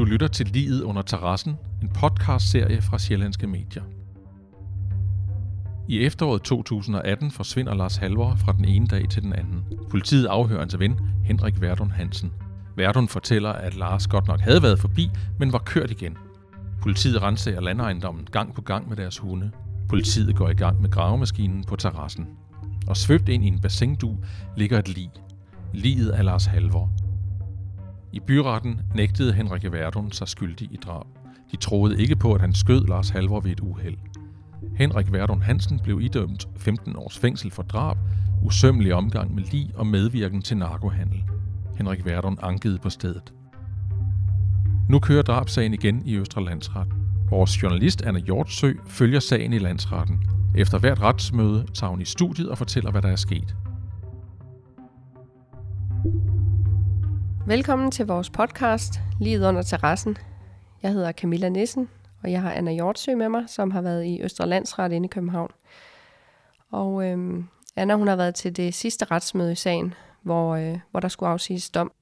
Du lytter til Livet under terrassen, en podcast-serie fra Sjællandske Medier. I efteråret 2018 forsvinder Lars Halvor fra den ene dag til den anden. Politiet afhører hans ven, Henrik Verdun Hansen. Verdun fortæller, at Lars godt nok havde været forbi, men var kørt igen. Politiet renser landejendommen gang på gang med deres hunde. Politiet går i gang med gravemaskinen på terrassen. Og svøbt ind i en bassindu ligger et lig. Liget af Lars Halvor. I byretten nægtede Henrik Verdun sig skyldig i drab. De troede ikke på, at han skød Lars Halvor ved et uheld. Henrik Verdun Hansen blev idømt 15 års fængsel for drab, usømmelig omgang med lig og medvirken til narkohandel. Henrik Verdun ankede på stedet. Nu kører drabsagen igen i Østre Landsret. Vores journalist Anna Hjortsø følger sagen i landsretten. Efter hvert retsmøde tager hun i studiet og fortæller, hvad der er sket. Velkommen til vores podcast, Livet under terrassen. Jeg hedder Camilla Nissen, og jeg har Anna Hjortsø med mig, som har været i Østre Landsret inde i København. Og øhm, Anna hun har været til det sidste retsmøde i sagen, hvor, øh, hvor der skulle afsiges dom.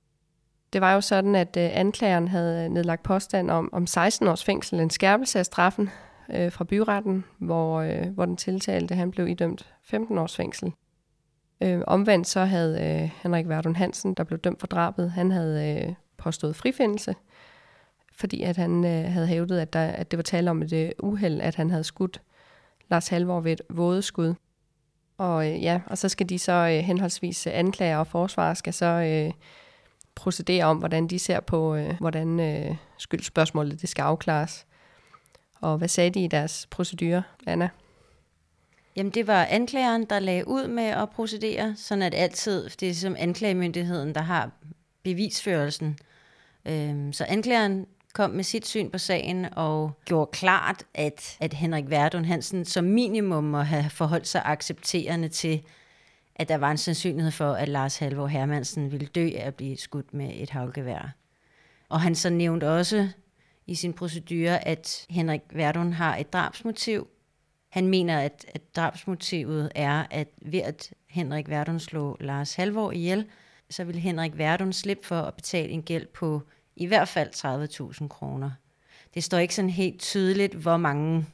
Det var jo sådan, at øh, anklageren havde nedlagt påstand om, om 16 års fængsel, en skærpelse af straffen øh, fra byretten, hvor, øh, hvor den tiltalte han blev idømt 15 års fængsel. Øh, omvendt så havde øh, Henrik Verdun Hansen, der blev dømt for drabet, han havde øh, påstået frifindelse, fordi at han øh, havde hævdet, at, der, at det var tale om et øh, uheld, at han havde skudt Lars Halvor ved et vådeskud. Og øh, ja, og så skal de så øh, henholdsvis øh, anklager og forsvar skal så øh, procedere om, hvordan de ser på, øh, hvordan øh, skyldspørgsmålet det skal afklares. Og hvad sagde de i deres procedure, Anna? Jamen det var anklageren, der lagde ud med at procedere, sådan at altid, det er som anklagemyndigheden, der har bevisførelsen. Øhm, så anklageren kom med sit syn på sagen og gjorde klart, at, at Henrik Verdun Hansen som minimum må have forholdt sig accepterende til, at der var en sandsynlighed for, at Lars Halvor Hermansen ville dø af at blive skudt med et havlgevær. Og han så nævnte også i sin procedure, at Henrik Verdun har et drabsmotiv, han mener, at, at drabsmotivet er, at ved at Henrik Verdun slog Lars Halvor ihjel, så vil Henrik Verdun slippe for at betale en gæld på i hvert fald 30.000 kroner. Det står ikke sådan helt tydeligt, hvor mange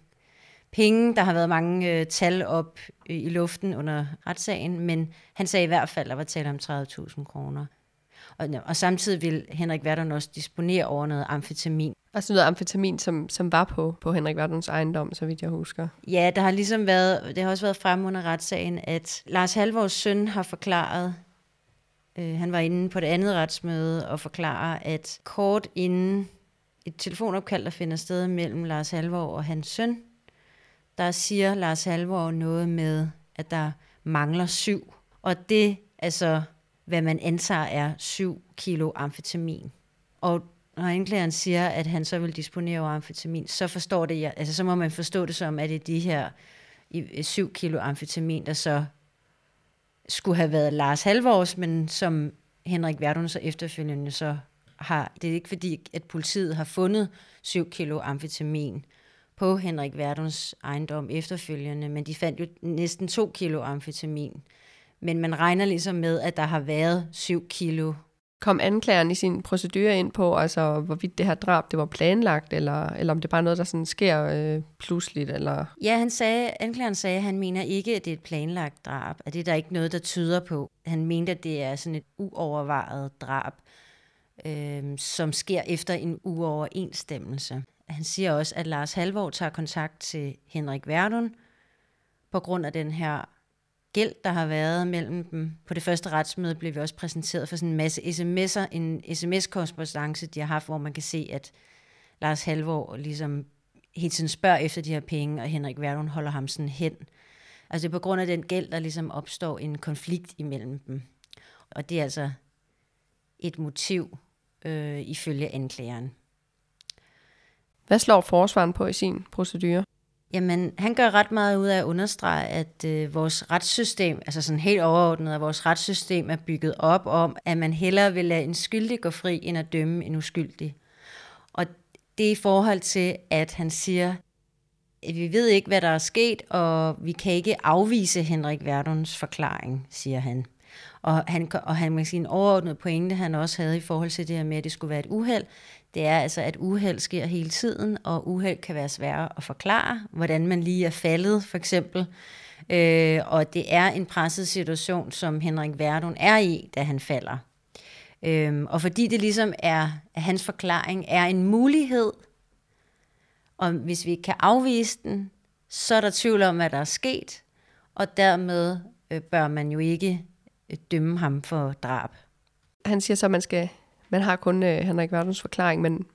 penge, der har været mange øh, tal op øh, i luften under retssagen, men han sagde i hvert fald, at der var tale om 30.000 kroner. Og, og samtidig vil Henrik Verdun også disponere over noget amfetamin. Altså noget amfetamin, som, som var på, på Henrik Verduns ejendom, så vidt jeg husker. Ja, der har ligesom været, det har også været frem under retssagen, at Lars Halvors søn har forklaret, øh, han var inde på det andet retsmøde og forklarer, at kort inden et telefonopkald, der finder sted mellem Lars Halvor og hans søn, der siger Lars Halvor noget med, at der mangler syv. Og det, altså hvad man antager er 7 kilo amfetamin. Og når anklageren siger, at han så vil disponere over amfetamin, så forstår det, altså så må man forstå det som, at det er de her 7 kilo amfetamin, der så skulle have været Lars Halvors, men som Henrik Verdun så efterfølgende så har, det er ikke fordi, at politiet har fundet 7 kilo amfetamin på Henrik Verduns ejendom efterfølgende, men de fandt jo næsten 2 kilo amfetamin men man regner ligesom med, at der har været 7 kilo. Kom anklageren i sin procedure ind på, altså hvorvidt det her drab det var planlagt, eller, eller om det bare er noget, der sådan sker øh, pludseligt? Eller? Ja, han sagde, anklageren sagde, at han mener ikke, at det er et planlagt drab. At det er der ikke noget, der tyder på. Han mente, at det er sådan et uovervejet drab, øh, som sker efter en uoverensstemmelse. Han siger også, at Lars Halvor tager kontakt til Henrik Verdun på grund af den her gæld, der har været mellem dem. På det første retsmøde blev vi også præsenteret for sådan en masse sms'er, en sms-korrespondence, de har haft, hvor man kan se, at Lars Halvor ligesom hele tiden spørger efter de her penge, og Henrik Verdun holder ham sådan hen. Altså det er på grund af den gæld, der ligesom opstår en konflikt imellem dem. Og det er altså et motiv øh, ifølge anklageren. Hvad slår forsvaren på i sin procedure? Jamen, han gør ret meget ud af at understrege, at øh, vores retssystem, altså sådan helt overordnet, at vores retssystem er bygget op om, at man hellere vil lade en skyldig gå fri, end at dømme en uskyldig. Og det er i forhold til, at han siger, at vi ved ikke, hvad der er sket, og vi kan ikke afvise Henrik Verduns forklaring, siger han. Og han, og han med sin overordnede pointe, han også havde i forhold til det her med, at det skulle være et uheld, det er altså, at uheld sker hele tiden, og uheld kan være svære at forklare, hvordan man lige er faldet, for eksempel. Øh, og det er en presset situation, som Henrik Verdun er i, da han falder. Øh, og fordi det ligesom er, at hans forklaring er en mulighed, og hvis vi kan afvise den, så er der tvivl om, hvad der er sket, og dermed øh, bør man jo ikke dømme ham for drab. Han siger så, at man, skal, man har kun øh, Henrik Verduns forklaring, men,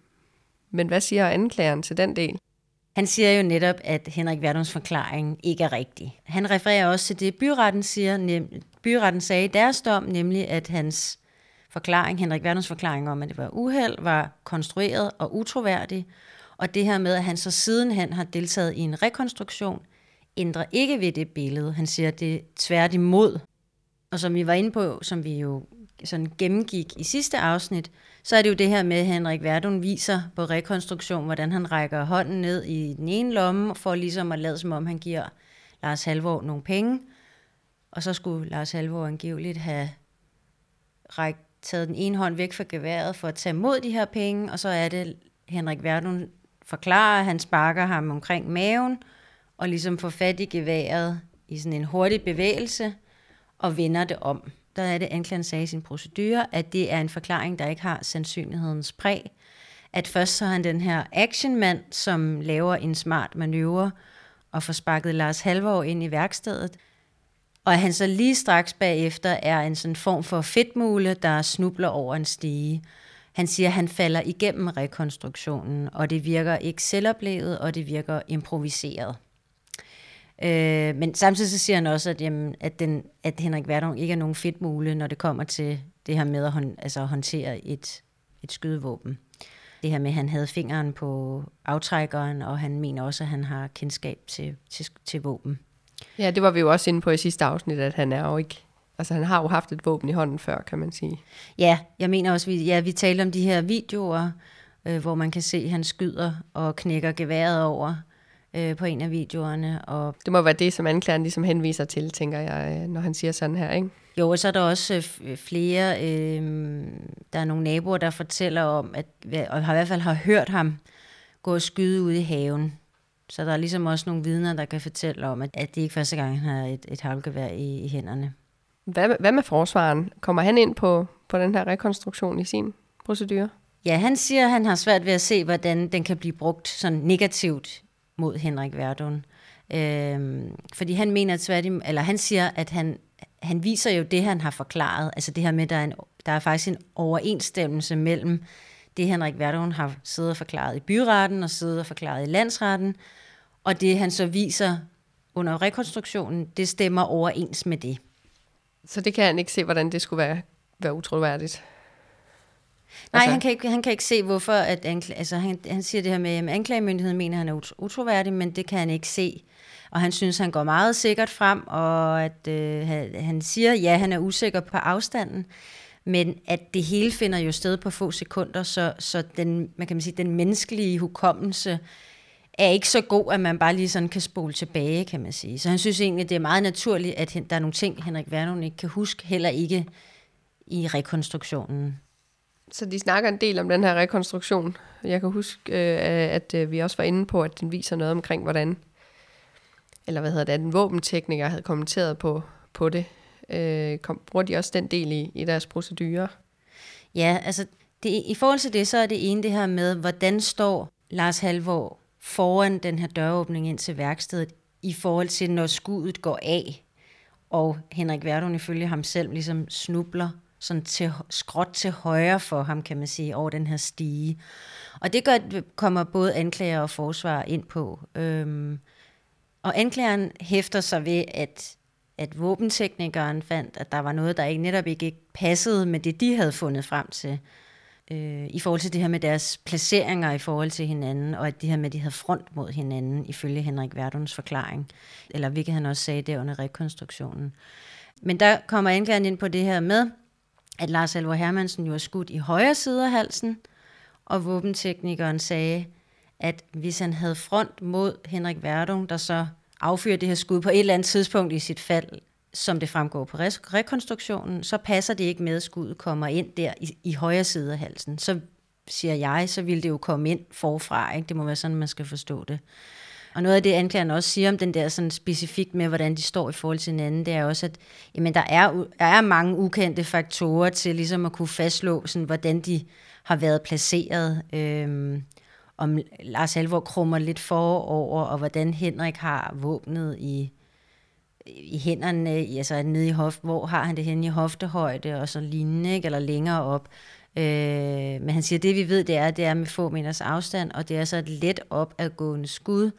men hvad siger anklageren til den del? Han siger jo netop, at Henrik Verduns forklaring ikke er rigtig. Han refererer også til det, byretten, siger, nem, byretten sagde i deres dom, nemlig at hans forklaring, Henrik Verduns forklaring om, at det var uheld, var konstrueret og utroværdig, og det her med, at han så sidenhen har deltaget i en rekonstruktion, ændrer ikke ved det billede. Han siger, at det tværtimod. Og som vi var inde på, som vi jo sådan gennemgik i sidste afsnit, så er det jo det her med, at Henrik Verdun viser på rekonstruktion, hvordan han rækker hånden ned i den ene lomme, for ligesom at lade som om, han giver Lars Halvor nogle penge. Og så skulle Lars Halvor angiveligt have rækket, taget den ene hånd væk fra geværet for at tage mod de her penge, og så er det, Henrik Verdun forklarer, at han sparker ham omkring maven, og ligesom får fat i geværet i sådan en hurtig bevægelse, og vender det om. Der er det, anklageren sagde i sin procedure, at det er en forklaring, der ikke har sandsynlighedens præg. At først så har han den her actionmand, som laver en smart manøvre, og får sparket Lars Halvor ind i værkstedet, og at han så lige straks bagefter er en sådan form for fedtmule, der snubler over en stige. Han siger, at han falder igennem rekonstruktionen, og det virker ikke selvoplevet, og det virker improviseret. Øh, men samtidig så siger han også, at, jamen, at, den, at Henrik Verdun ikke er nogen fedtmule, når det kommer til det her med at, hånd, altså håndtere et, et skydevåben. Det her med, at han havde fingeren på aftrækkeren, og han mener også, at han har kendskab til, til, til våben. Ja, det var vi jo også inde på i sidste afsnit, at han er jo ikke Altså han har jo haft et våben i hånden før, kan man sige. Ja, jeg mener også, vi, ja, vi talte om de her videoer, øh, hvor man kan se, at han skyder og knækker geværet over øh, på en af videoerne. Og det må være det, som anklageren ligesom henviser til, tænker jeg, øh, når han siger sådan her, ikke? Jo, og så er der også øh, flere, øh, der er nogle naboer, der fortæller om, at, og har i hvert fald har hørt ham gå og skyde ude i haven. Så der er ligesom også nogle vidner, der kan fortælle om, at, at det ikke første gang, han har et, et havlgevær i, i hænderne. Hvad, hvad med forsvaren? Kommer han ind på, på den her rekonstruktion i sin procedure? Ja, han siger, at han har svært ved at se, hvordan den kan blive brugt sådan negativt mod Henrik Verdun. Øhm, fordi han mener tværtim, eller han siger, at han, han viser jo det, han har forklaret. Altså det her med, at der er, en, der er faktisk en overensstemmelse mellem det, Henrik Verdun har siddet og forklaret i byretten og siddet og forklaret i landsretten, og det, han så viser under rekonstruktionen, det stemmer overens med det. Så det kan han ikke se, hvordan det skulle være, være utroværdigt? Nej, altså. han, kan ikke, han kan ikke se, hvorfor at ankl- altså, han, han siger det her med, at anklagemyndigheden mener, at han er utroværdig, men det kan han ikke se. Og han synes, han går meget sikkert frem, og at øh, han siger, ja, han er usikker på afstanden, men at det hele finder jo sted på få sekunder, så, så den, man kan sige, den menneskelige hukommelse er ikke så god, at man bare lige sådan kan spole tilbage, kan man sige. Så han synes egentlig, det er meget naturligt, at der er nogle ting, Henrik Vernon ikke kan huske, heller ikke i rekonstruktionen. Så de snakker en del om den her rekonstruktion. Jeg kan huske, øh, at øh, vi også var inde på, at den viser noget omkring, hvordan, eller hvad hedder det, at en våbentekniker havde kommenteret på, på det. Øh, kom, bruger de også den del i, i deres procedurer? Ja, altså det, i forhold til det, så er det ene det her med, hvordan står Lars Halvor foran den her døråbning ind til værkstedet, i forhold til, når skuddet går af, og Henrik Verdun ifølge ham selv ligesom snubler sådan til, skråt til højre for ham, kan man sige, over den her stige. Og det gør, kommer både anklager og forsvar ind på. Øhm, og anklageren hæfter sig ved, at, at våbenteknikeren fandt, at der var noget, der ikke netop ikke passede med det, de havde fundet frem til øh, i forhold til det her med deres placeringer i forhold til hinanden, og at det her med, at de havde front mod hinanden, ifølge Henrik Verduns forklaring, eller hvilket han også sagde der under rekonstruktionen. Men der kommer anklageren ind på det her med, at Lars Alvor Hermansen jo er skudt i højre side af halsen, og våbenteknikeren sagde, at hvis han havde front mod Henrik Verdung, der så affyrer det her skud på et eller andet tidspunkt i sit fald, som det fremgår på rekonstruktionen, så passer det ikke med, at skuddet kommer ind der i, i højre side af halsen. Så siger jeg, så ville det jo komme ind forfra. Ikke? Det må være sådan, man skal forstå det. Og noget af det, anklageren også siger om den der sådan specifikt med, hvordan de står i forhold til hinanden, det er også, at jamen, der, er, der er mange ukendte faktorer til ligesom at kunne fastslå, sådan, hvordan de har været placeret. Øhm, om Lars Halvor krummer lidt forover, og hvordan Henrik har våbnet i, i hænderne, altså nede i hof, hvor har han det henne i hoftehøjde og så lignende, ikke? eller længere op. Øh, men han siger, at det vi ved, det er, det er med få meters afstand, og det er så et let op gående skud.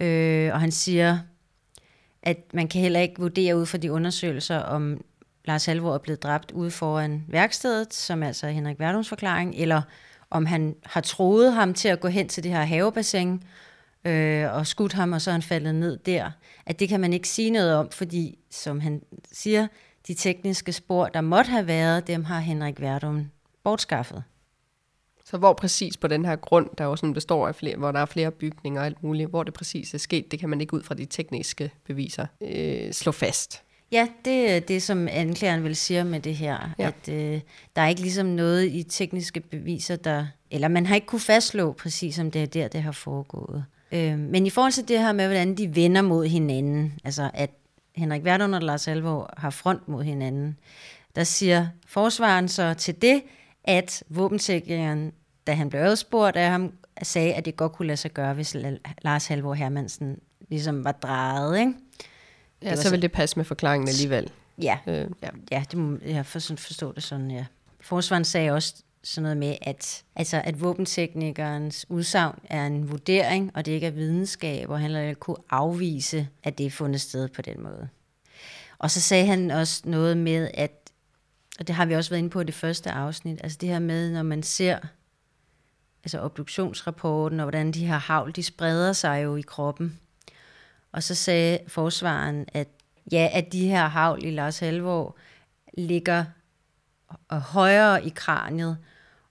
Øh, og han siger, at man kan heller ikke vurdere ud fra de undersøgelser, om Lars Halvor er blevet dræbt ude foran værkstedet, som altså Henrik Verdums forklaring, eller om han har troet ham til at gå hen til det her havebassin, øh, og skudt ham, og så er han faldet ned der. At det kan man ikke sige noget om, fordi, som han siger, de tekniske spor, der måtte have været, dem har Henrik Verdum bortskaffet. Så hvor præcis på den her grund, der jo sådan består af flere, hvor der er flere bygninger og alt muligt, hvor det præcis er sket, det kan man ikke ud fra de tekniske beviser øh, slå fast. Ja, det er det, som anklageren vil sige med det her. Ja. At øh, der er ikke ligesom noget i tekniske beviser, der... Eller man har ikke kunne fastslå præcis, om det er der, det har foregået. Øh, men i forhold til det her med, hvordan de vender mod hinanden, altså at Henrik Verdun og Lars Alvor har front mod hinanden, der siger forsvaren så til det, at våbensikringen, da han blev adspurgt af ham, sagde, at det godt kunne lade sig gøre, hvis Lars Halvor Hermansen ligesom var drejet, ikke? Ja, det så vil det passe med forklaringen alligevel. Ja, øh, ja. ja det må jeg forstå det sådan, ja. Forsvaren sagde også sådan noget med, at, altså, at våbenteknikernes udsagn er en vurdering, og det ikke er videnskab, og han kunne afvise, at det er fundet sted på den måde. Og så sagde han også noget med, at, og det har vi også været inde på i det første afsnit, altså det her med, når man ser altså obduktionsrapporten, og hvordan de her havl, de spreder sig jo i kroppen. Og så sagde forsvaren, at ja, at de her havl i Lars Halvor ligger højere i kraniet,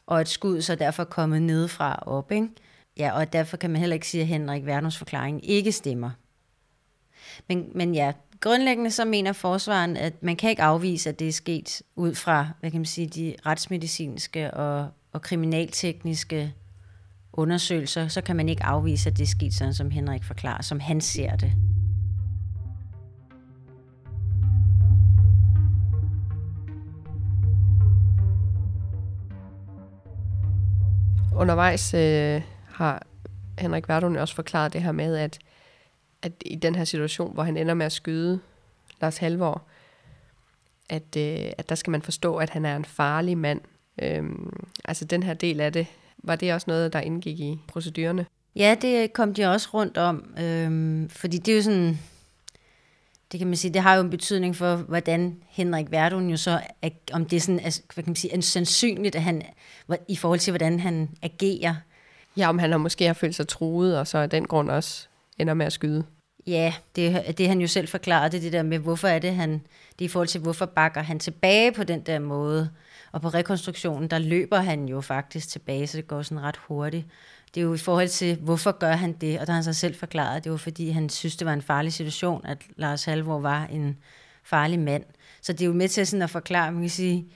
og et skud så derfor kommet nedefra op. Ikke? Ja, og derfor kan man heller ikke sige, at Henrik Verdens forklaring ikke stemmer. Men, men ja, grundlæggende så mener forsvaren, at man kan ikke afvise, at det er sket ud fra, hvad kan man sige, de retsmedicinske og, og kriminaltekniske undersøgelser, så kan man ikke afvise, at det er sket sådan, som Henrik forklarer, som han ser det. Undervejs øh, har Henrik Verdun også forklaret det her med, at, at i den her situation, hvor han ender med at skyde Lars Halvor, at, øh, at der skal man forstå, at han er en farlig mand. Øhm, altså den her del af det, var det også noget, der indgik i procedurerne? Ja, det kom de også rundt om, øhm, fordi det er jo sådan, det kan man sige, det har jo en betydning for, hvordan Henrik Verdun jo så, om det er sådan, altså, hvad kan man sige, en sandsynligt, at han, i forhold til, hvordan han agerer. Ja, om han har måske har følt sig truet, og så af den grund også ender med at skyde. Ja, det, det han jo selv forklaret, det, det der med, hvorfor er det, han, det er i forhold til, hvorfor bakker han tilbage på den der måde. Og på rekonstruktionen, der løber han jo faktisk tilbage, så det går sådan ret hurtigt. Det er jo i forhold til, hvorfor gør han det? Og der har han sig selv forklaret, det var fordi, han synes, det var en farlig situation, at Lars Halvor var en farlig mand. Så det er jo med til sådan at forklare, man kan sige,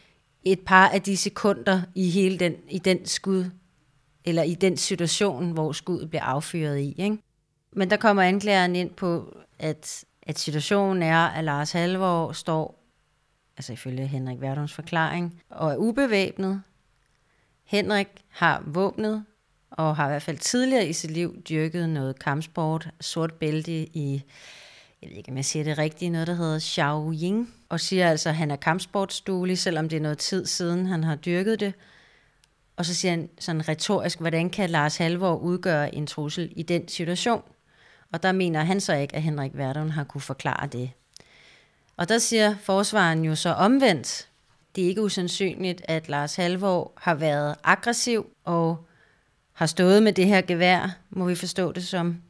et par af de sekunder i hele den, i den skud, eller i den situation, hvor skuddet bliver affyret i. Ikke? Men der kommer anklageren ind på, at, at situationen er, at Lars Halvor står, altså ifølge Henrik Verdums forklaring, og er ubevæbnet. Henrik har våbnet, og har i hvert fald tidligere i sit liv dyrket noget kampsport, sort bælte i, jeg ved ikke, om jeg siger det rigtigt, noget, der hedder Xiaoying, og siger altså, at han er kampsportsduelig, selvom det er noget tid siden, han har dyrket det. Og så siger han sådan retorisk, hvordan kan Lars Halvor udgøre en trussel i den situation? Og der mener han så ikke, at Henrik Verdun har kunne forklare det. Og der siger forsvaren jo så omvendt, det er ikke usandsynligt, at Lars Halvor har været aggressiv og har stået med det her gevær, må vi forstå det som,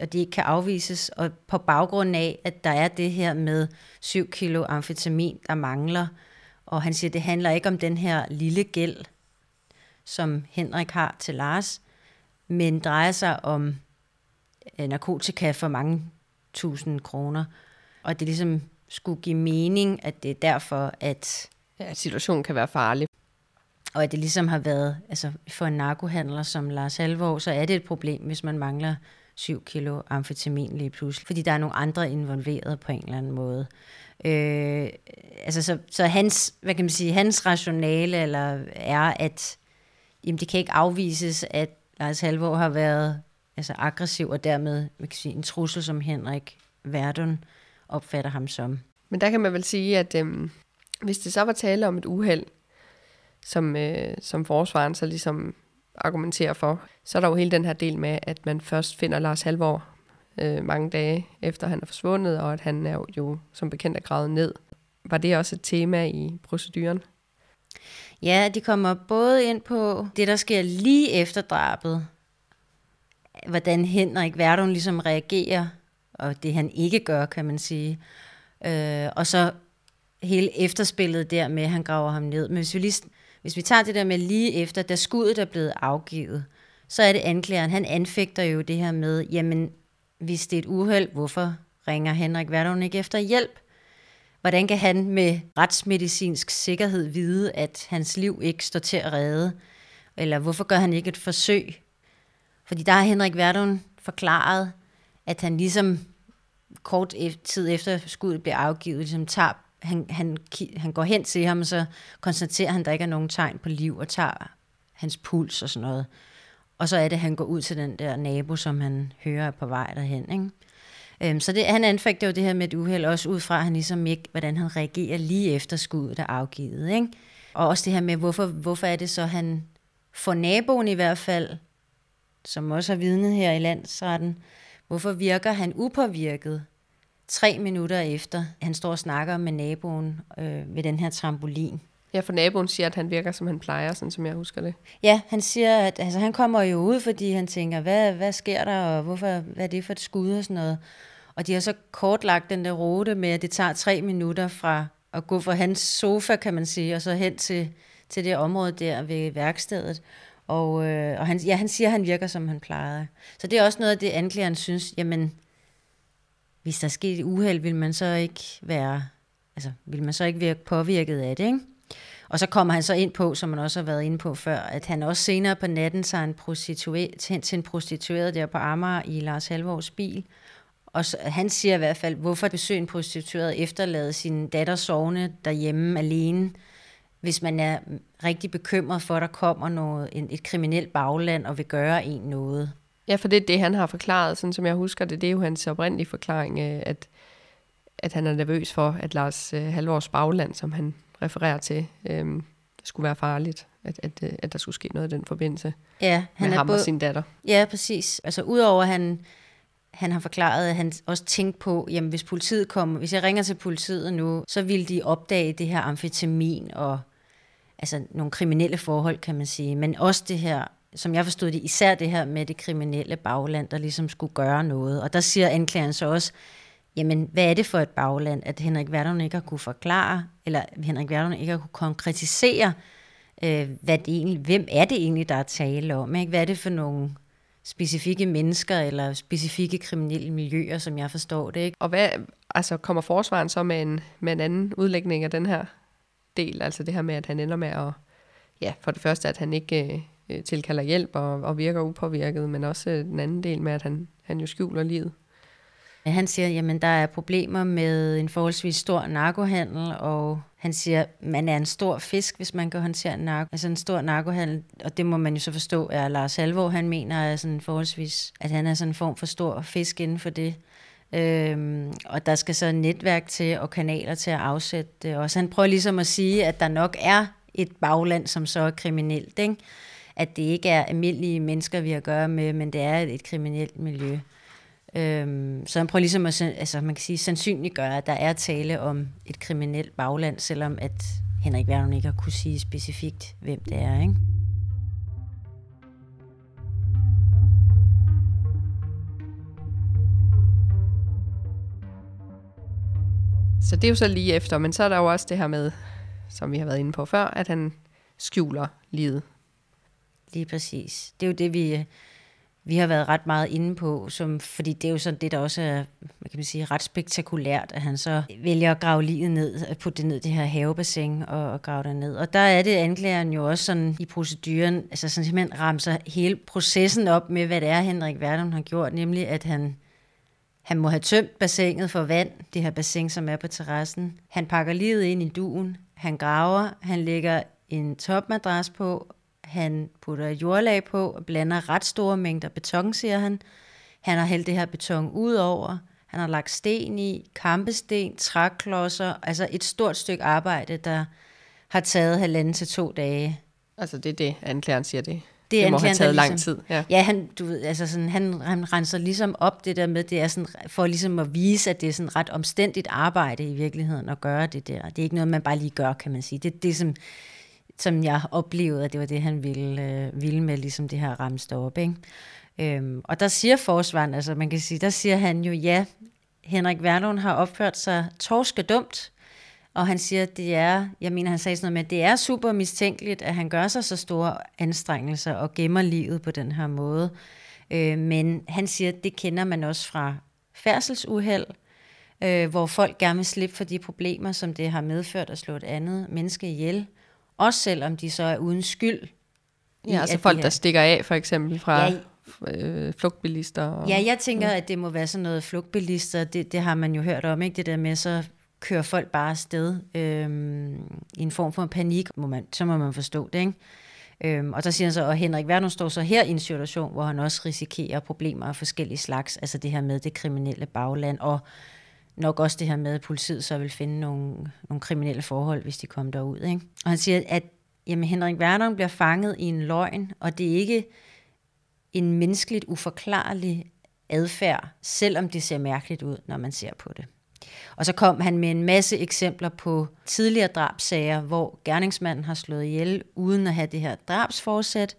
og det ikke kan afvises, og på baggrund af, at der er det her med 7 kilo amfetamin, der mangler, og han siger, det handler ikke om den her lille gæld, som Henrik har til Lars, men drejer sig om øh, narkotika for mange tusind kroner, og det ligesom skulle give mening, at det er derfor, at... Ja, at situationen kan være farlig. og at det ligesom har været, altså for en narkohandler som Lars Halvor, så er det et problem, hvis man mangler 7 kilo amfetamin lige pludselig, fordi der er nogle andre involveret på en eller anden måde. Øh, altså så, så hans, hvad kan man sige, hans rationale eller er, at jamen, det kan ikke afvises, at Lars Halvor har været altså aggressiv, og dermed man kan sige, en trussel, som Henrik Verdun opfatter ham som. Men der kan man vel sige, at øhm, hvis det så var tale om et uheld, som, øh, som forsvaren så ligesom argumenterer for, så er der jo hele den her del med, at man først finder Lars Halvor øh, mange dage efter han er forsvundet, og at han er jo som bekendt er gravet ned. Var det også et tema i proceduren? Ja, de kommer både ind på det, der sker lige efter drabet, hvordan Henrik Verdun ligesom reagerer, og det han ikke gør, kan man sige. Øh, og så hele efterspillet der med, at han graver ham ned. Men hvis vi, lige, hvis vi tager det der med lige efter, da skuddet er blevet afgivet, så er det anklageren, han anfægter jo det her med, jamen, hvis det er et uheld, hvorfor ringer Henrik Verdun ikke efter hjælp? Hvordan kan han med retsmedicinsk sikkerhed vide, at hans liv ikke står til at redde? Eller hvorfor gør han ikke et forsøg? Fordi der har Henrik Verdun forklaret, at han ligesom kort e- tid efter skuddet bliver afgivet, ligesom tager, han, han, han går hen til ham, og så konstaterer han, at der ikke er nogen tegn på liv, og tager hans puls og sådan noget. Og så er det, at han går ud til den der nabo, som han hører på vej derhen. Ikke? Øhm, så det, han anfægter jo det her med et uheld, også ud fra, at han ligesom ikke, hvordan han reagerer lige efter skuddet er afgivet. Ikke? Og også det her med, hvorfor, hvorfor er det så, han får naboen i hvert fald, som også har vidnet her i landsretten, hvorfor virker han upåvirket tre minutter efter, han står og snakker med naboen øh, ved den her trampolin. Ja, for naboen siger, at han virker, som han plejer, sådan som jeg husker det. Ja, han siger, at altså, han kommer jo ud, fordi han tænker, hvad, hvad sker der, og hvorfor, hvad er det for et skud og sådan noget. Og de har så kortlagt den der rute med, at det tager tre minutter fra at gå fra hans sofa, kan man sige, og så hen til, til det område der ved værkstedet. Og, øh, og han, ja, han siger, at han virker, som han plejede. Så det er også noget af det, anklageren synes, jamen, hvis der sker et uheld, vil man så ikke være, altså, vil man så ikke virke påvirket af det, ikke? Og så kommer han så ind på, som man også har været inde på før, at han også senere på natten tager en prostitueret, hen til en prostitueret der på Amager i Lars Halvors bil. Og så, han siger i hvert fald, hvorfor besøge en prostitueret efterlade sin datter sovende derhjemme alene, hvis man er rigtig bekymret for, at der kommer noget, en, et kriminelt bagland og vil gøre en noget. Ja, for det er det, han har forklaret, sådan som jeg husker det. Det er jo hans oprindelige forklaring, øh, at, at han er nervøs for, at Lars øh, Halvors bagland, som han refererer til, øhm, skulle være farligt, at, at, øh, at der skulle ske noget i den forbindelse ja, han med er ham både, og sin datter. Ja, præcis. Altså udover at han, han har forklaret, at han også tænkte på, jamen hvis politiet kommer, hvis jeg ringer til politiet nu, så vil de opdage det her amfetamin og altså nogle kriminelle forhold, kan man sige. Men også det her, som jeg forstod det, især det her med det kriminelle bagland, der ligesom skulle gøre noget. Og der siger anklageren så også, jamen hvad er det for et bagland, at Henrik Verdun ikke har kunne forklare, eller Henrik Verdun ikke har kunne konkretisere, øh, hvad det egentlig, hvem er det egentlig, der er tale om? Ikke? Hvad er det for nogle specifikke mennesker eller specifikke kriminelle miljøer, som jeg forstår det. Ikke? Og hvad, altså kommer forsvaren så med en, med en anden udlægning af den her del, altså det her med, at han ender med at, ja, for det første, at han ikke øh, tilkalder hjælp og, og virker upåvirket, men også øh, den anden del med, at han, han jo skjuler livet. Han siger, jamen der er problemer med en forholdsvis stor narkohandel, og han siger, man er en stor fisk, hvis man kan håndtere en narko. Altså en stor narkohandel, og det må man jo så forstå, er Lars Halvor, han mener er sådan forholdsvis, at han er sådan en form for stor fisk inden for det. Øhm, og der skal så netværk til og kanaler til at afsætte det også. Han prøver ligesom at sige, at der nok er et bagland, som så er kriminelt. Ikke? At det ikke er almindelige mennesker, vi har at gøre med, men det er et kriminelt miljø. Øhm, så han prøver ligesom at altså, man kan sige, sandsynliggøre, at der er tale om et kriminelt bagland, selvom at Henrik Werner ikke har kunne sige specifikt, hvem det er. Ikke? Så det er jo så lige efter, men så er der jo også det her med, som vi har været inde på før, at han skjuler livet. Lige præcis. Det er jo det, vi vi har været ret meget inde på, som, fordi det er jo sådan det, der også er hvad kan man sige, ret spektakulært, at han så vælger at grave livet ned, at putte det ned det her havebassin og, og grave det ned. Og der er det anklageren jo også sådan i proceduren, altså sådan simpelthen ramser hele processen op med, hvad det er, Henrik Verdum har gjort, nemlig at han han må have tømt bassinet for vand, det her bassin, som er på terrassen. Han pakker livet ind i duen, han graver, han lægger en topmadras på, han putter jordlag på og blander ret store mængder beton, siger han. Han har hældt det her beton ud over. Han har lagt sten i, kampesten, træklodser, altså et stort stykke arbejde, der har taget halvanden til to dage. Altså det er det, anklageren siger det. Det, det må have taget ligesom, lang tid. Ja, ja han, du ved, altså sådan, han, han renser ligesom op det der med, det er sådan, for ligesom at vise, at det er sådan ret omstændigt arbejde i virkeligheden at gøre det der. Det er ikke noget, man bare lige gør, kan man sige. Det, det er som, som jeg oplevede, at det var det, han ville, øh, ville med ligesom det her ramste op. Ikke? Øhm, og der siger forsvaren, altså man kan sige, der siger han jo, ja, Henrik Verlund har opført sig torske dumt, og han siger, at det er, jeg mener, han sagde sådan noget med, at det er super mistænkeligt, at han gør sig så store anstrengelser og gemmer livet på den her måde. Øh, men han siger, at det kender man også fra færdselsuheld, øh, hvor folk gerne vil slippe for de problemer, som det har medført at slå et andet menneske ihjel. Også selvom de så er uden skyld. Ja, altså folk, der stikker af for eksempel fra ja, øh, flugtbilister. Og, ja, jeg tænker, ja. at det må være sådan noget flugtbilister. Det, det har man jo hørt om, ikke? Det der med, så kører folk bare afsted øhm, i en form for panik, må man, så må man forstå det, ikke? Øhm, og der siger han så, at Henrik Verdun står så her i en situation, hvor han også risikerer problemer af forskellige slags, altså det her med det kriminelle bagland, og nok også det her med, at politiet så vil finde nogle, nogle kriminelle forhold, hvis de kom derud. Ikke? Og han siger, at jamen, Henrik Werner bliver fanget i en løgn, og det er ikke en menneskeligt uforklarlig adfærd, selvom det ser mærkeligt ud, når man ser på det. Og så kom han med en masse eksempler på tidligere drabsager, hvor gerningsmanden har slået ihjel uden at have det her drabsforsæt,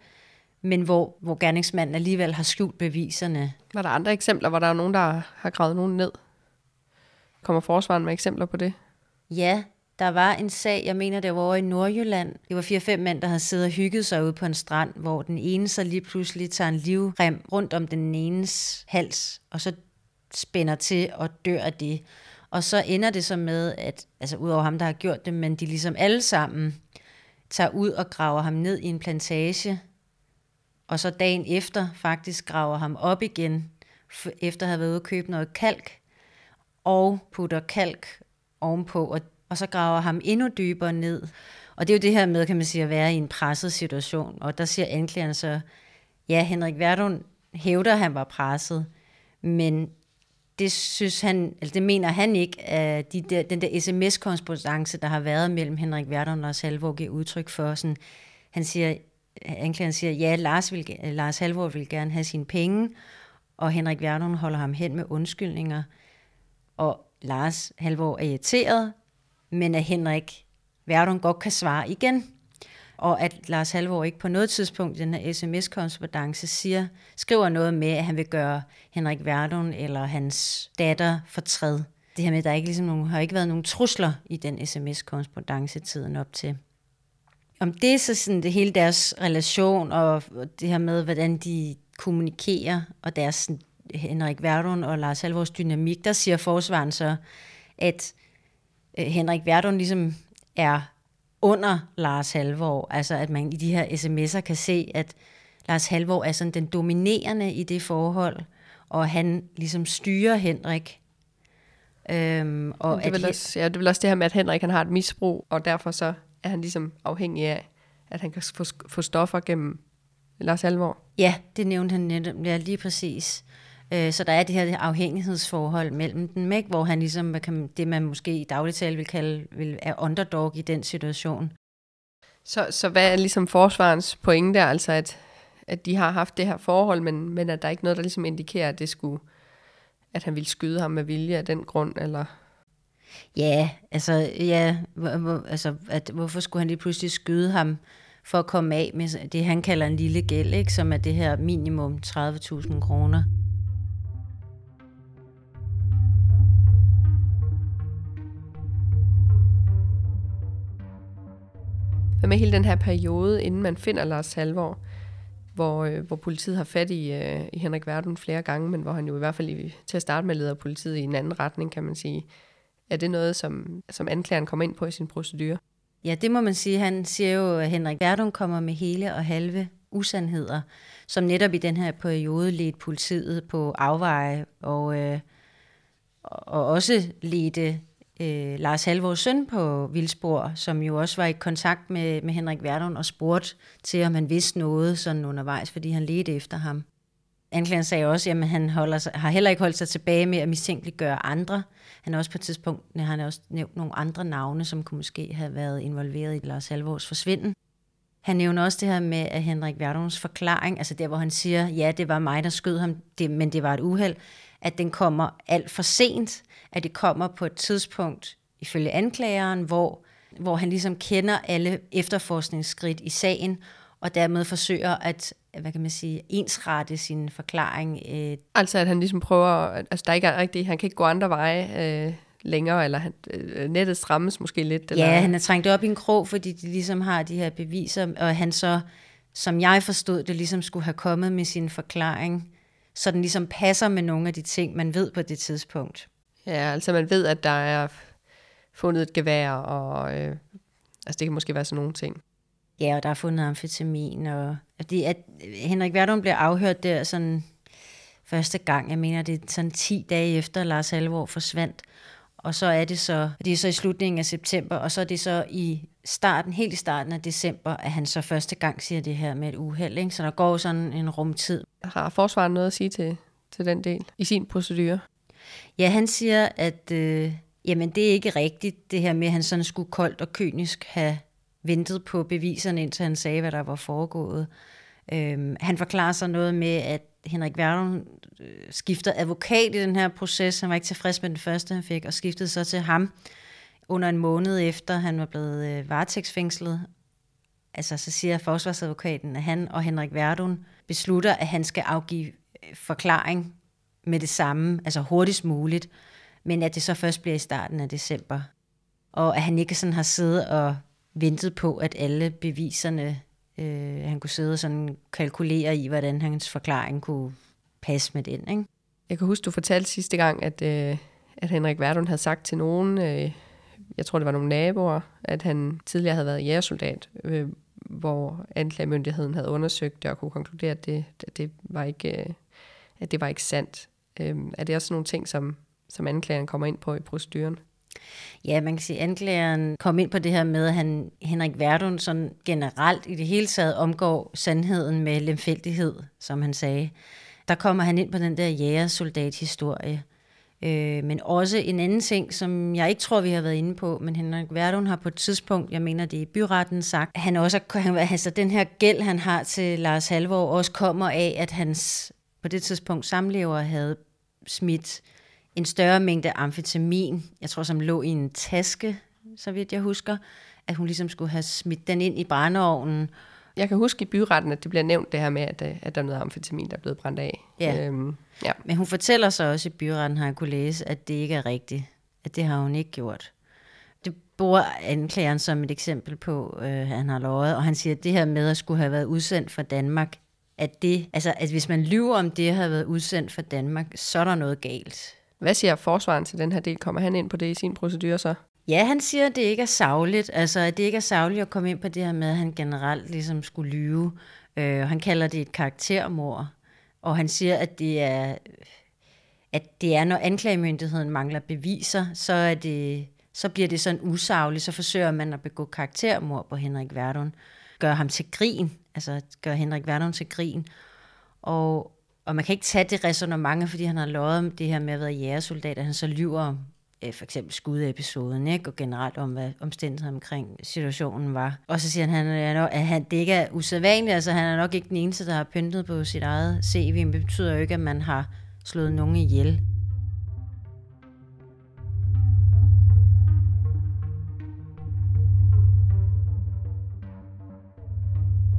men hvor, hvor gerningsmanden alligevel har skjult beviserne. Var der andre eksempler, hvor der er nogen, der har gravet nogen ned? Kommer forsvaren med eksempler på det? Ja, der var en sag, jeg mener det var over i Nordjylland. Det var fire-fem mænd, der havde siddet og hygget sig ude på en strand, hvor den ene så lige pludselig tager en livrem rundt om den enes hals, og så spænder til og dør af det. Og så ender det så med, at, altså udover ham, der har gjort det, men de ligesom alle sammen tager ud og graver ham ned i en plantage, og så dagen efter faktisk graver ham op igen, efter at have været ude og købe noget kalk, og putter kalk ovenpå, og, og så graver ham endnu dybere ned. Og det er jo det her med, kan man sige, at være i en presset situation. Og der siger anklageren så, ja, Henrik Verdun hævder, at han var presset, men det synes han, eller det mener han ikke, at de der, den der sms korrespondance der har været mellem Henrik Verdun og Lars Halvor, giver udtryk for. Sådan, han siger, anklageren siger, ja, Lars, vil, Lars Halvor vil gerne have sine penge, og Henrik Verdun holder ham hen med undskyldninger. Og Lars Halvor er irriteret, men at Henrik Verdun godt kan svare igen og at Lars Halvor ikke på noget tidspunkt i den her sms-korrespondence siger, skriver noget med, at han vil gøre Henrik Verdun eller hans datter fortræd. Det her med, at der ikke ligesom nogen, har ikke været nogen trusler i den sms-korrespondence tiden op til. Om det er så sådan det hele deres relation, og det her med, hvordan de kommunikerer, og deres Henrik Verdun og Lars Halvors dynamik, der siger forsvaren så, at øh, Henrik Verdun ligesom er under Lars Halvor. Altså at man i de her sms'er kan se, at Lars Halvor er sådan den dominerende i det forhold, og han ligesom styrer Henrik. Øhm, og det, er at også, ja, det er vel også det her med, at Henrik han har et misbrug, og derfor så er han ligesom afhængig af, at han kan få, få stoffer gennem Lars Halvor. Ja, det nævnte han netop, ja, lige præcis. Øh, så der er det her afhængighedsforhold mellem dem, ikke? hvor han ligesom, kan, det man måske i dagligtale vil kalde, vil, er underdog i den situation. Så, så hvad er ligesom forsvarens pointe, altså at, at de har haft det her forhold, men, men at der er ikke noget, der ligesom indikerer, at det skulle, at han ville skyde ham med vilje af den grund, eller? Ja, altså, ja, hvor, hvor, altså at, hvorfor skulle han lige pludselig skyde ham for at komme af med det, han kalder en lille gæld, ikke? som er det her minimum 30.000 kroner. Hvad med hele den her periode, inden man finder Lars Halvor? hvor, øh, hvor politiet har fat i, øh, i Henrik Verden flere gange, men hvor han jo i hvert fald i, til at starte med leder politiet i en anden retning, kan man sige. Er det noget, som, som anklageren kommer ind på i sin procedure? Ja, det må man sige. Han siger jo, at Henrik Verdun kommer med hele og halve usandheder, som netop i den her periode ledte politiet på afveje, og, øh, og også ledte øh, Lars Halvors søn på Vildsborg, som jo også var i kontakt med, med Henrik Verdun og spurgte til, om han vidste noget sådan undervejs, fordi han ledte efter ham. Anklageren sagde også, at han holder sig, har heller ikke holdt sig tilbage med at mistænkeliggøre andre. Han har også på et tidspunkt han har også nævnt nogle andre navne, som kunne måske have været involveret i Lars Halvors forsvinden. Han nævner også det her med, at Henrik Verduns forklaring, altså der, hvor han siger, ja, det var mig, der skød ham, det, men det var et uheld, at den kommer alt for sent, at det kommer på et tidspunkt, ifølge anklageren, hvor, hvor han ligesom kender alle efterforskningsskridt i sagen, og dermed forsøger at, hvad kan man sige, ensrette sin forklaring. Øh. Altså at han ligesom prøver, altså der ikke er rigtigt, han kan ikke gå andre veje øh, længere, eller han, øh, nettet strammes måske lidt. Eller? Ja, han er trængt op i en krog, fordi de ligesom har de her beviser, og han så, som jeg forstod det, ligesom skulle have kommet med sin forklaring, så den ligesom passer med nogle af de ting, man ved på det tidspunkt. Ja, altså man ved, at der er fundet et gevær, og øh, altså det kan måske være sådan nogle ting. Ja, og der er fundet amfetamin, og fordi at Henrik Verdun blev afhørt der sådan første gang, jeg mener det er sådan 10 dage efter Lars Alvor forsvandt, og så er det så, det er så i slutningen af september, og så er det så i starten, helt i starten af december, at han så første gang siger det her med et uheld, ikke? så der går sådan en rumtid. Har forsvaret noget at sige til, til den del i sin procedure? Ja, han siger, at øh, jamen, det er ikke rigtigt, det her med, at han sådan skulle koldt og kynisk have ventet på beviserne, indtil han sagde, hvad der var foregået. Øhm, han forklarer sig noget med, at Henrik Verdun øh, skifter advokat i den her proces. Han var ikke tilfreds med den første, han fik, og skiftede så til ham under en måned efter, han var blevet øh, varetægtsfængslet. Altså, så siger forsvarsadvokaten, at han og Henrik Verdun beslutter, at han skal afgive øh, forklaring med det samme, altså hurtigst muligt, men at det så først bliver i starten af december. Og at han ikke sådan har siddet og ventet på, at alle beviserne, øh, han kunne sidde og sådan kalkulere i, hvordan hans forklaring kunne passe med den. Ikke? Jeg kan huske, du fortalte sidste gang, at, øh, at Henrik Verdun havde sagt til nogen, øh, jeg tror det var nogle naboer, at han tidligere havde været jægersoldat, øh, hvor anklagemyndigheden havde undersøgt det og kunne konkludere, at det, at det var ikke, øh, at det var ikke sandt. Øh, er det også nogle ting, som, som anklageren kommer ind på i proceduren? Ja, man kan sige, at anklageren kom ind på det her med, at han, Henrik Verdun sådan generelt i det hele taget omgår sandheden med lemfældighed, som han sagde. Der kommer han ind på den der jægersoldat-historie. Øh, men også en anden ting, som jeg ikke tror, vi har været inde på, men Henrik Verdun har på et tidspunkt, jeg mener det er i byretten, sagt, at han også, han, altså den her gæld, han har til Lars Halvor, også kommer af, at hans på det tidspunkt samlever havde smidt en større mængde amfetamin, jeg tror som lå i en taske, så vidt jeg husker, at hun ligesom skulle have smidt den ind i brændeovnen. Jeg kan huske i byretten, at det bliver nævnt det her med, at, at der er noget amfetamin, der er blevet brændt af. Ja. Øhm, ja. Men hun fortæller så også i byretten, har jeg kunne læse, at det ikke er rigtigt. At det har hun ikke gjort. Det bruger anklageren som et eksempel på, øh, han har lovet, og han siger, at det her med at skulle have været udsendt fra Danmark, at det, altså at hvis man lyver om det have været udsendt fra Danmark, så er der noget galt. Hvad siger forsvaren til den her del? Kommer han ind på det i sin procedure så? Ja, han siger, at det ikke er savligt. Altså, at det ikke er savligt at komme ind på det her med, at han generelt ligesom skulle lyve. Øh, han kalder det et karaktermord. Og han siger, at det er, at det er, når anklagemyndigheden mangler beviser, så, er det, så bliver det sådan usagligt. Så forsøger man at begå karaktermord på Henrik Verdun. Gør ham til grin. Altså, gør Henrik Verdun til grin. Og, og man kan ikke tage det resonemang, fordi han har lovet om det her med at være jægersoldat, at han så lyver om øh, for eksempel skudepisoden, ikke? og generelt om, hvad omstændighederne omkring situationen var. Og så siger han, at han, det ikke er usædvanligt, altså han er nok ikke den eneste, der har pyntet på sit eget CV, men det betyder jo ikke, at man har slået nogen ihjel.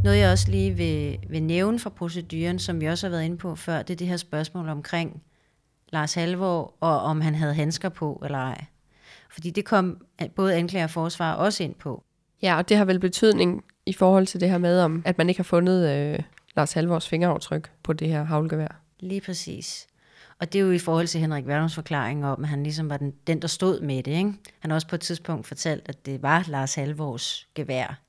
Noget jeg også lige vil, vil nævne fra proceduren, som vi også har været inde på før, det er det her spørgsmål omkring Lars Halvor, og om han havde handsker på eller ej. Fordi det kom både anklager og forsvar også ind på. Ja, og det har vel betydning i forhold til det her med, om at man ikke har fundet øh, Lars Halvors fingeraftryk på det her havlgevær. Lige præcis. Og det er jo i forhold til Henrik Verdums forklaring om, at han ligesom var den, den der stod med det. Ikke? Han har også på et tidspunkt fortalt, at det var Lars Halvors gevær.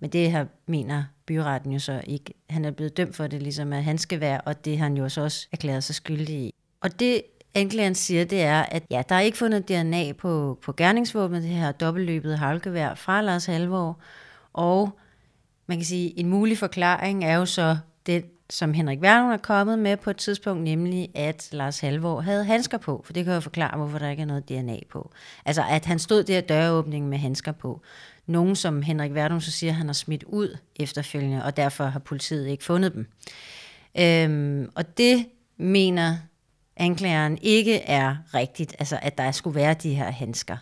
Men det her mener byretten jo så ikke. Han er blevet dømt for det, ligesom at hans gevær, og det har han jo så også erklæret sig skyldig i. Og det anklageren siger, det er, at ja, der er ikke fundet DNA på, på gerningsvåbnet, det her dobbeltløbede halvgevær fra Lars Halvor, og man kan sige, en mulig forklaring er jo så den, som Henrik Werner er kommet med på et tidspunkt, nemlig at Lars Halvor havde handsker på, for det kan jo forklare, hvorfor der ikke er noget DNA på. Altså, at han stod der døråbningen med handsker på. Nogen, som Henrik Verdun så siger, han har smidt ud efterfølgende, og derfor har politiet ikke fundet dem. Øhm, og det mener anklageren ikke er rigtigt, altså at der skulle være de her handsker.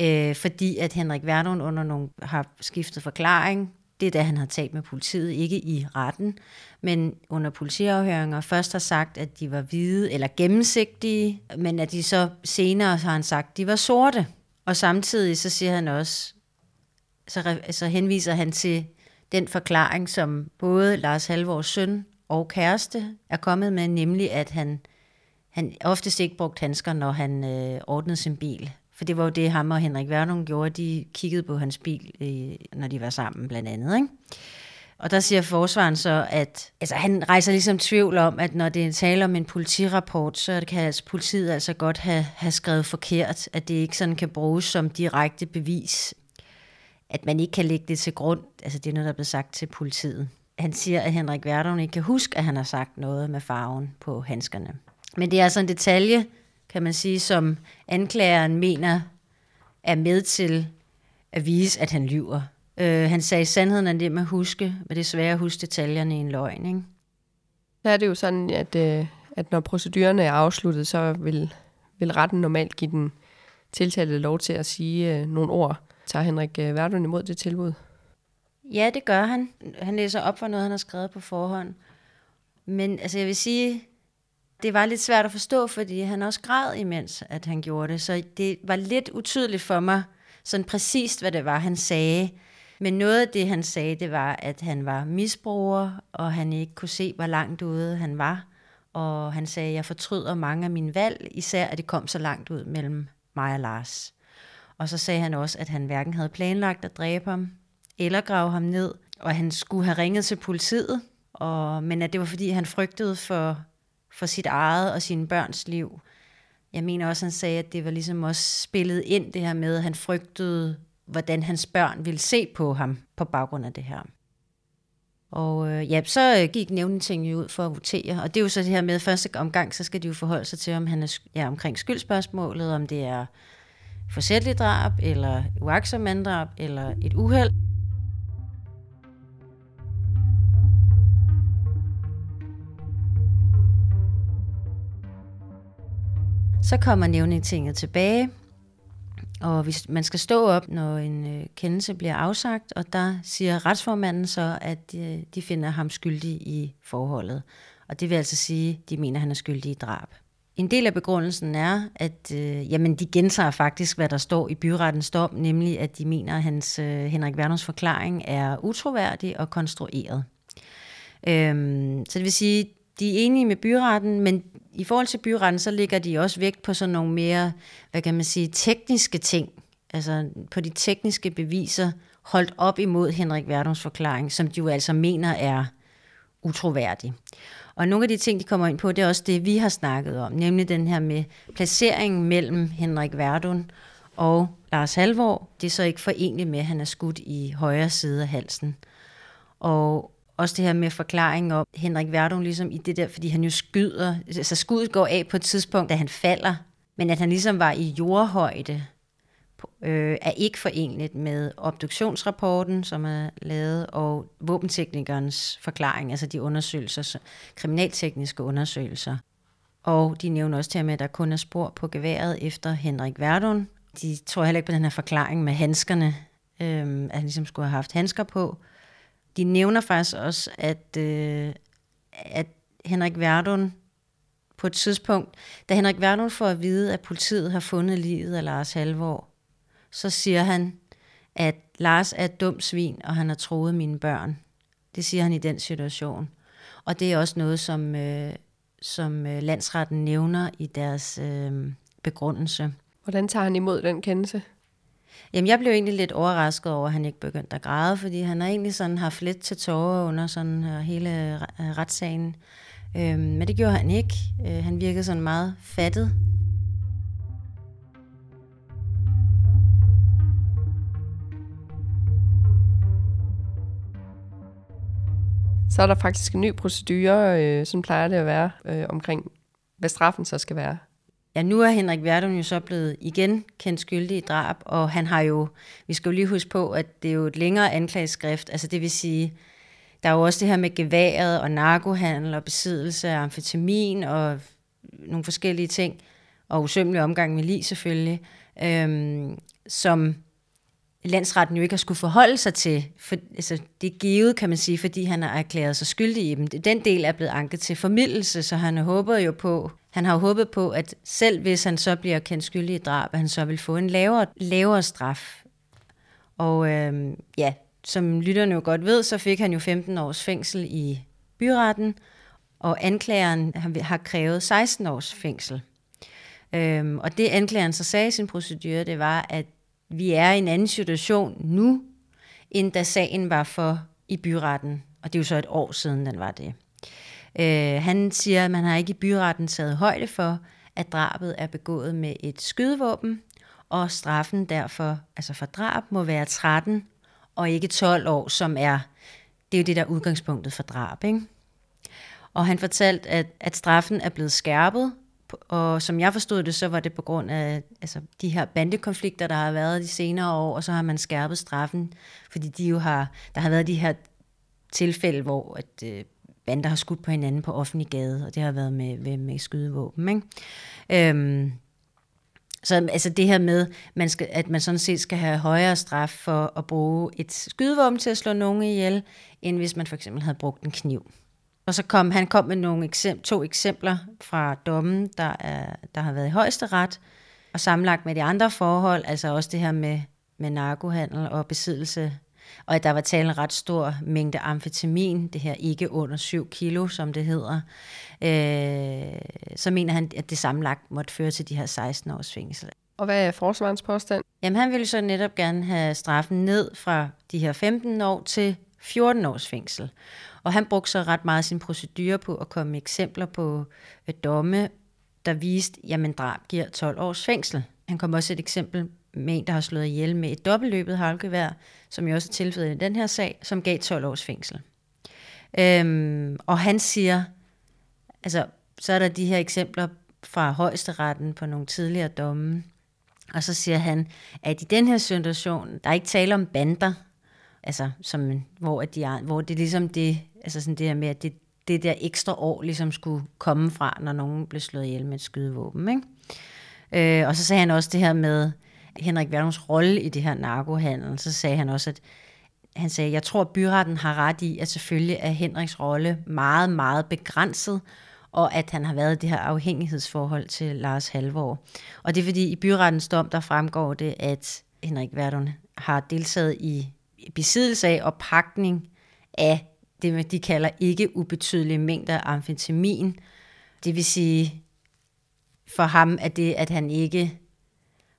Øh, fordi at Henrik Verdun under nogle, har skiftet forklaring, det er da han har talt med politiet, ikke i retten, men under politiafhøringer først har sagt, at de var hvide eller gennemsigtige, men at de så senere har han sagt, at de var sorte. Og samtidig så siger han også, så, så henviser han til den forklaring, som både Lars Halvors søn og kæreste er kommet med, nemlig at han, han oftest ikke brugte handsker, når han øh, ordnede sin bil. For det var jo det, ham og Henrik Verdun gjorde. De kiggede på hans bil, øh, når de var sammen blandt andet. Ikke? Og der siger forsvaren så, at altså, han rejser ligesom tvivl om, at når det er tale om en politirapport, så kan altså, politiet altså godt have, have skrevet forkert, at det ikke sådan kan bruges som direkte bevis at man ikke kan lægge det til grund. Altså det er noget, der er blevet sagt til politiet. Han siger, at Henrik Verdun ikke kan huske, at han har sagt noget med farven på handskerne. Men det er altså en detalje, kan man sige, som anklageren mener er med til at vise, at han lyver. Øh, han sagde, at sandheden er nem at huske, men det er svært at huske detaljerne i en løgn. Ikke? Der er det jo sådan, at, øh, at når procedurerne er afsluttet, så vil, vil retten normalt give den tiltalte lov til at sige øh, nogle ord, Tager Henrik øh, Verdun imod det tilbud? Ja, det gør han. Han læser op for noget, han har skrevet på forhånd. Men altså, jeg vil sige, det var lidt svært at forstå, fordi han også græd imens, at han gjorde det. Så det var lidt utydeligt for mig, sådan præcist, hvad det var, han sagde. Men noget af det, han sagde, det var, at han var misbruger, og han ikke kunne se, hvor langt ude han var. Og han sagde, at jeg fortryder mange af mine valg, især at det kom så langt ud mellem mig og Lars. Og så sagde han også, at han hverken havde planlagt at dræbe ham eller grave ham ned, og han skulle have ringet til politiet, og, men at det var fordi, han frygtede for, for sit eget og sine børns liv. Jeg mener også, han sagde, at det var ligesom også spillet ind det her med, at han frygtede, hvordan hans børn ville se på ham på baggrund af det her. Og øh, ja, så øh, gik nævnetingen jo ud for at votere, og det er jo så det her med, at første omgang, så skal de jo forholde sig til, om han er ja, omkring skyldspørgsmålet, om det er forsætteligt drab, eller uaksom manddrab, eller et uheld. Så kommer nævningetinget tilbage, og hvis man skal stå op, når en øh, kendelse bliver afsagt, og der siger retsformanden så, at de, øh, de finder ham skyldig i forholdet. Og det vil altså sige, at de mener, at han er skyldig i drab. En del af begrundelsen er, at øh, jamen, de gentager faktisk, hvad der står i byrettens dom, nemlig at de mener, at hans, øh, Henrik Werners forklaring er utroværdig og konstrueret. Øhm, så det vil sige, de er enige med byretten, men i forhold til byretten, så ligger de også vægt på sådan nogle mere, hvad kan man sige, tekniske ting, altså på de tekniske beviser, holdt op imod Henrik Verdums forklaring, som de jo altså mener er utroværdig. Og nogle af de ting, de kommer ind på, det er også det, vi har snakket om, nemlig den her med placeringen mellem Henrik Verdun og Lars Halvor. Det er så ikke forenligt med, at han er skudt i højre side af halsen. Og også det her med forklaringen om Henrik Verdun, ligesom i det der, fordi han jo skyder, altså skuddet går af på et tidspunkt, da han falder, men at han ligesom var i jordhøjde, øh, er ikke forenligt med obduktionsrapporten, som er lavet, og våbenteknikernes forklaring, altså de undersøgelser, kriminaltekniske undersøgelser. Og de nævner også til med, at der kun er spor på geværet efter Henrik Verdun. De tror heller ikke på den her forklaring med handskerne, øh, at han ligesom skulle have haft handsker på. De nævner faktisk også, at, øh, at Henrik Verdun på et tidspunkt, da Henrik Verdun får at vide, at politiet har fundet livet af Lars Halvor, så siger han, at Lars er et dumt svin, og han har troet mine børn. Det siger han i den situation. Og det er også noget, som, øh, som øh, landsretten nævner i deres øh, begrundelse. Hvordan tager han imod den kendelse? Jamen, jeg blev egentlig lidt overrasket over, at han ikke begyndte at græde, fordi han har egentlig sådan haft lidt til tårer under sådan øh, hele øh, retssagen. Øhm, men det gjorde han ikke. Øh, han virkede sådan meget fattet. Så er der faktisk en ny procedure, øh, som plejer det at være, øh, omkring hvad straffen så skal være. Ja, nu er Henrik Verdun jo så blevet igen kendt skyldig i drab, og han har jo, vi skal jo lige huske på, at det er jo et længere anklageskrift, altså det vil sige, der er jo også det her med geværet og narkohandel og besiddelse af amfetamin og nogle forskellige ting, og usømmelig omgang med lige selvfølgelig, øhm, som landsretten jo ikke har skulle forholde sig til. For, altså, det er givet, kan man sige, fordi han har erklæret sig skyldig i dem. Den del er blevet anket til formidelse, så han håber jo på, han har jo håbet på, at selv hvis han så bliver kendt skyldig i drab, at han så vil få en lavere, lavere straf. Og øh, ja, som lytterne jo godt ved, så fik han jo 15 års fængsel i byretten, og anklageren har krævet 16 års fængsel. Øhm, og det anklageren så sagde i sin procedure, det var, at vi er i en anden situation nu, end da sagen var for i byretten. Og det er jo så et år siden, den var det. Øh, han siger, at man har ikke i byretten taget højde for, at drabet er begået med et skydevåben, og straffen derfor, altså for drab, må være 13 og ikke 12 år, som er, det er jo det, der er udgangspunktet for drab. Ikke? Og han fortalte, at, at straffen er blevet skærpet, og som jeg forstod det, så var det på grund af altså, de her bandekonflikter, der har været de senere år, og så har man skærpet straffen, fordi de jo har, der har været de her tilfælde, hvor at, øh, bander har skudt på hinanden på offentlig gade, og det har været med, med, med skydevåben. Ikke? Øhm, så altså det her med, man skal, at man sådan set skal have højere straf for at bruge et skydevåben til at slå nogen ihjel, end hvis man for eksempel havde brugt en kniv. Og så kom han kom med nogle eksem, to eksempler fra dommen, der, er, der har været i højeste ret, og sammenlagt med de andre forhold, altså også det her med, med narkohandel og besiddelse, og at der var tale en ret stor mængde amfetamin, det her ikke under 7 kilo, som det hedder, øh, så mener han, at det sammenlagt måtte føre til de her 16 års fængsel. Og hvad er forsvarens påstand? Jamen han ville så netop gerne have straffen ned fra de her 15 år til 14 års fængsel. Og han brugte så ret meget sin procedure på at komme med eksempler på øh, domme, der viste, jamen drab giver 12 års fængsel. Han kom også et eksempel med en, der har slået ihjel med et dobbeltløbet halvgevær, som jo også er tilfældet i den her sag, som gav 12 års fængsel. Øhm, og han siger, altså, så er der de her eksempler fra højesteretten på nogle tidligere domme, og så siger han, at i den her situation, der er ikke tale om bander, altså, som, hvor, at de er, hvor det er ligesom det, altså sådan det her med, at det, det der ekstra år ligesom skulle komme fra, når nogen blev slået ihjel med et skydevåben. Ikke? Øh, og så sagde han også det her med Henrik Verdums rolle i det her narkohandel. Så sagde han også, at han sagde, jeg tror, at byretten har ret i, at selvfølgelig er Henriks rolle meget, meget begrænset, og at han har været i det her afhængighedsforhold til Lars Halvor. Og det er fordi, i byrettens dom, der fremgår det, at Henrik Verdun har deltaget i besiddelse af og pakning af det, de kalder ikke ubetydelige mængder amfetamin. Det vil sige, for ham er det, at han ikke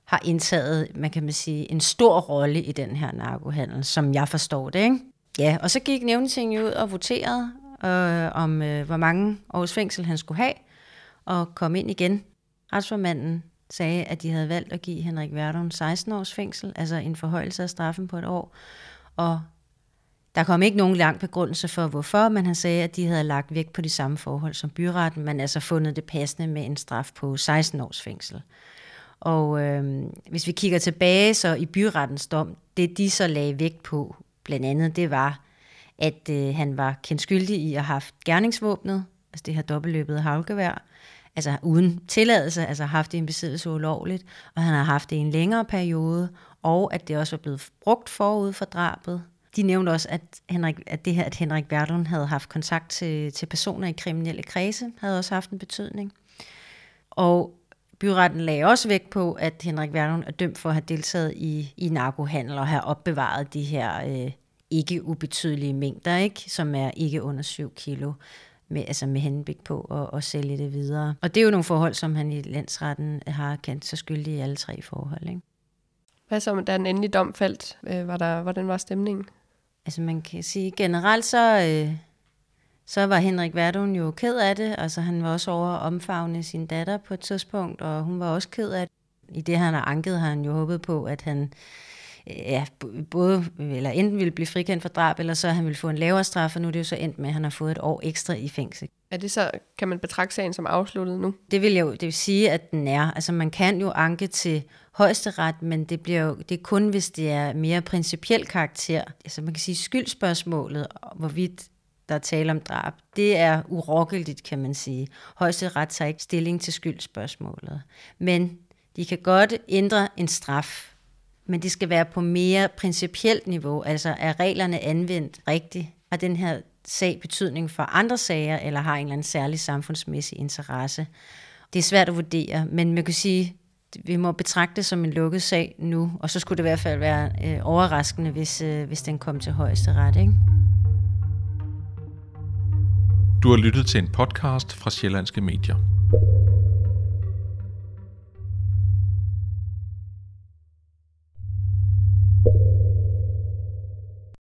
har indtaget, man kan man sige, en stor rolle i den her narkohandel, som jeg forstår det. Ikke? Ja, og så gik nævnetinget ud og voterede øh, om, øh, hvor mange års fængsel han skulle have, og kom ind igen. Retsformanden sagde, at de havde valgt at give Henrik Verdun 16 års fængsel, altså en forhøjelse af straffen på et år. Og der kom ikke nogen lang begrundelse for, hvorfor, men han sagde, at de havde lagt vægt på de samme forhold som byretten, men altså fundet det passende med en straf på 16 års fængsel. Og øh, hvis vi kigger tilbage så i byrettens dom, det de så lagde vægt på, blandt andet, det var, at øh, han var kendt skyldig i at have haft gerningsvåbnet, altså det her dobbeltløbede havlgevær, altså uden tilladelse, altså haft det i en besiddelse ulovligt, og han har haft det i en længere periode, og at det også var blevet brugt forud for drabet, de nævnte også, at, Henrik, at det her, at Henrik Verdun havde haft kontakt til, til personer i kriminelle kredse, havde også haft en betydning. Og byretten lagde også vægt på, at Henrik Verdun er dømt for at have deltaget i, i narkohandel og have opbevaret de her øh, ikke ubetydelige mængder, ikke? som er ikke under 7 kilo. med, altså med henblik på at, at sælge det videre. Og det er jo nogle forhold, som han i landsretten har kendt sig skyldig i alle tre forhold. Ikke? Hvad så, da den endelige dom faldt? Øh, var der, hvordan var stemningen? Altså man kan sige, generelt så, øh, så var Henrik Verdun jo ked af det. Altså han var også over at omfavne sin datter på et tidspunkt, og hun var også ked af det. I det, han har anket, har han jo håbet på, at han ja, både, eller enten ville blive frikendt for drab, eller så han ville få en lavere straf, og nu er det jo så endt med, at han har fået et år ekstra i fængsel. Er det så, kan man betragte sagen som afsluttet nu? Det vil jeg jo det vil sige, at den er. Altså man kan jo anke til højesteret, men det, bliver jo, det er kun, hvis det er mere principiel karakter. Altså man kan sige skyldspørgsmålet, hvorvidt der er tale om drab, det er urokkeligt, kan man sige. Højesteret tager ikke stilling til skyldspørgsmålet. Men de kan godt ændre en straf, men det skal være på mere principielt niveau, altså er reglerne anvendt rigtigt? Har den her sag betydning for andre sager, eller har en eller anden særlig samfundsmæssig interesse? Det er svært at vurdere, men man kan sige, vi må betragte det som en lukket sag nu, og så skulle det i hvert fald være øh, overraskende, hvis, øh, hvis den kom til højeste ret. Ikke? Du har lyttet til en podcast fra Sjællandske Medier.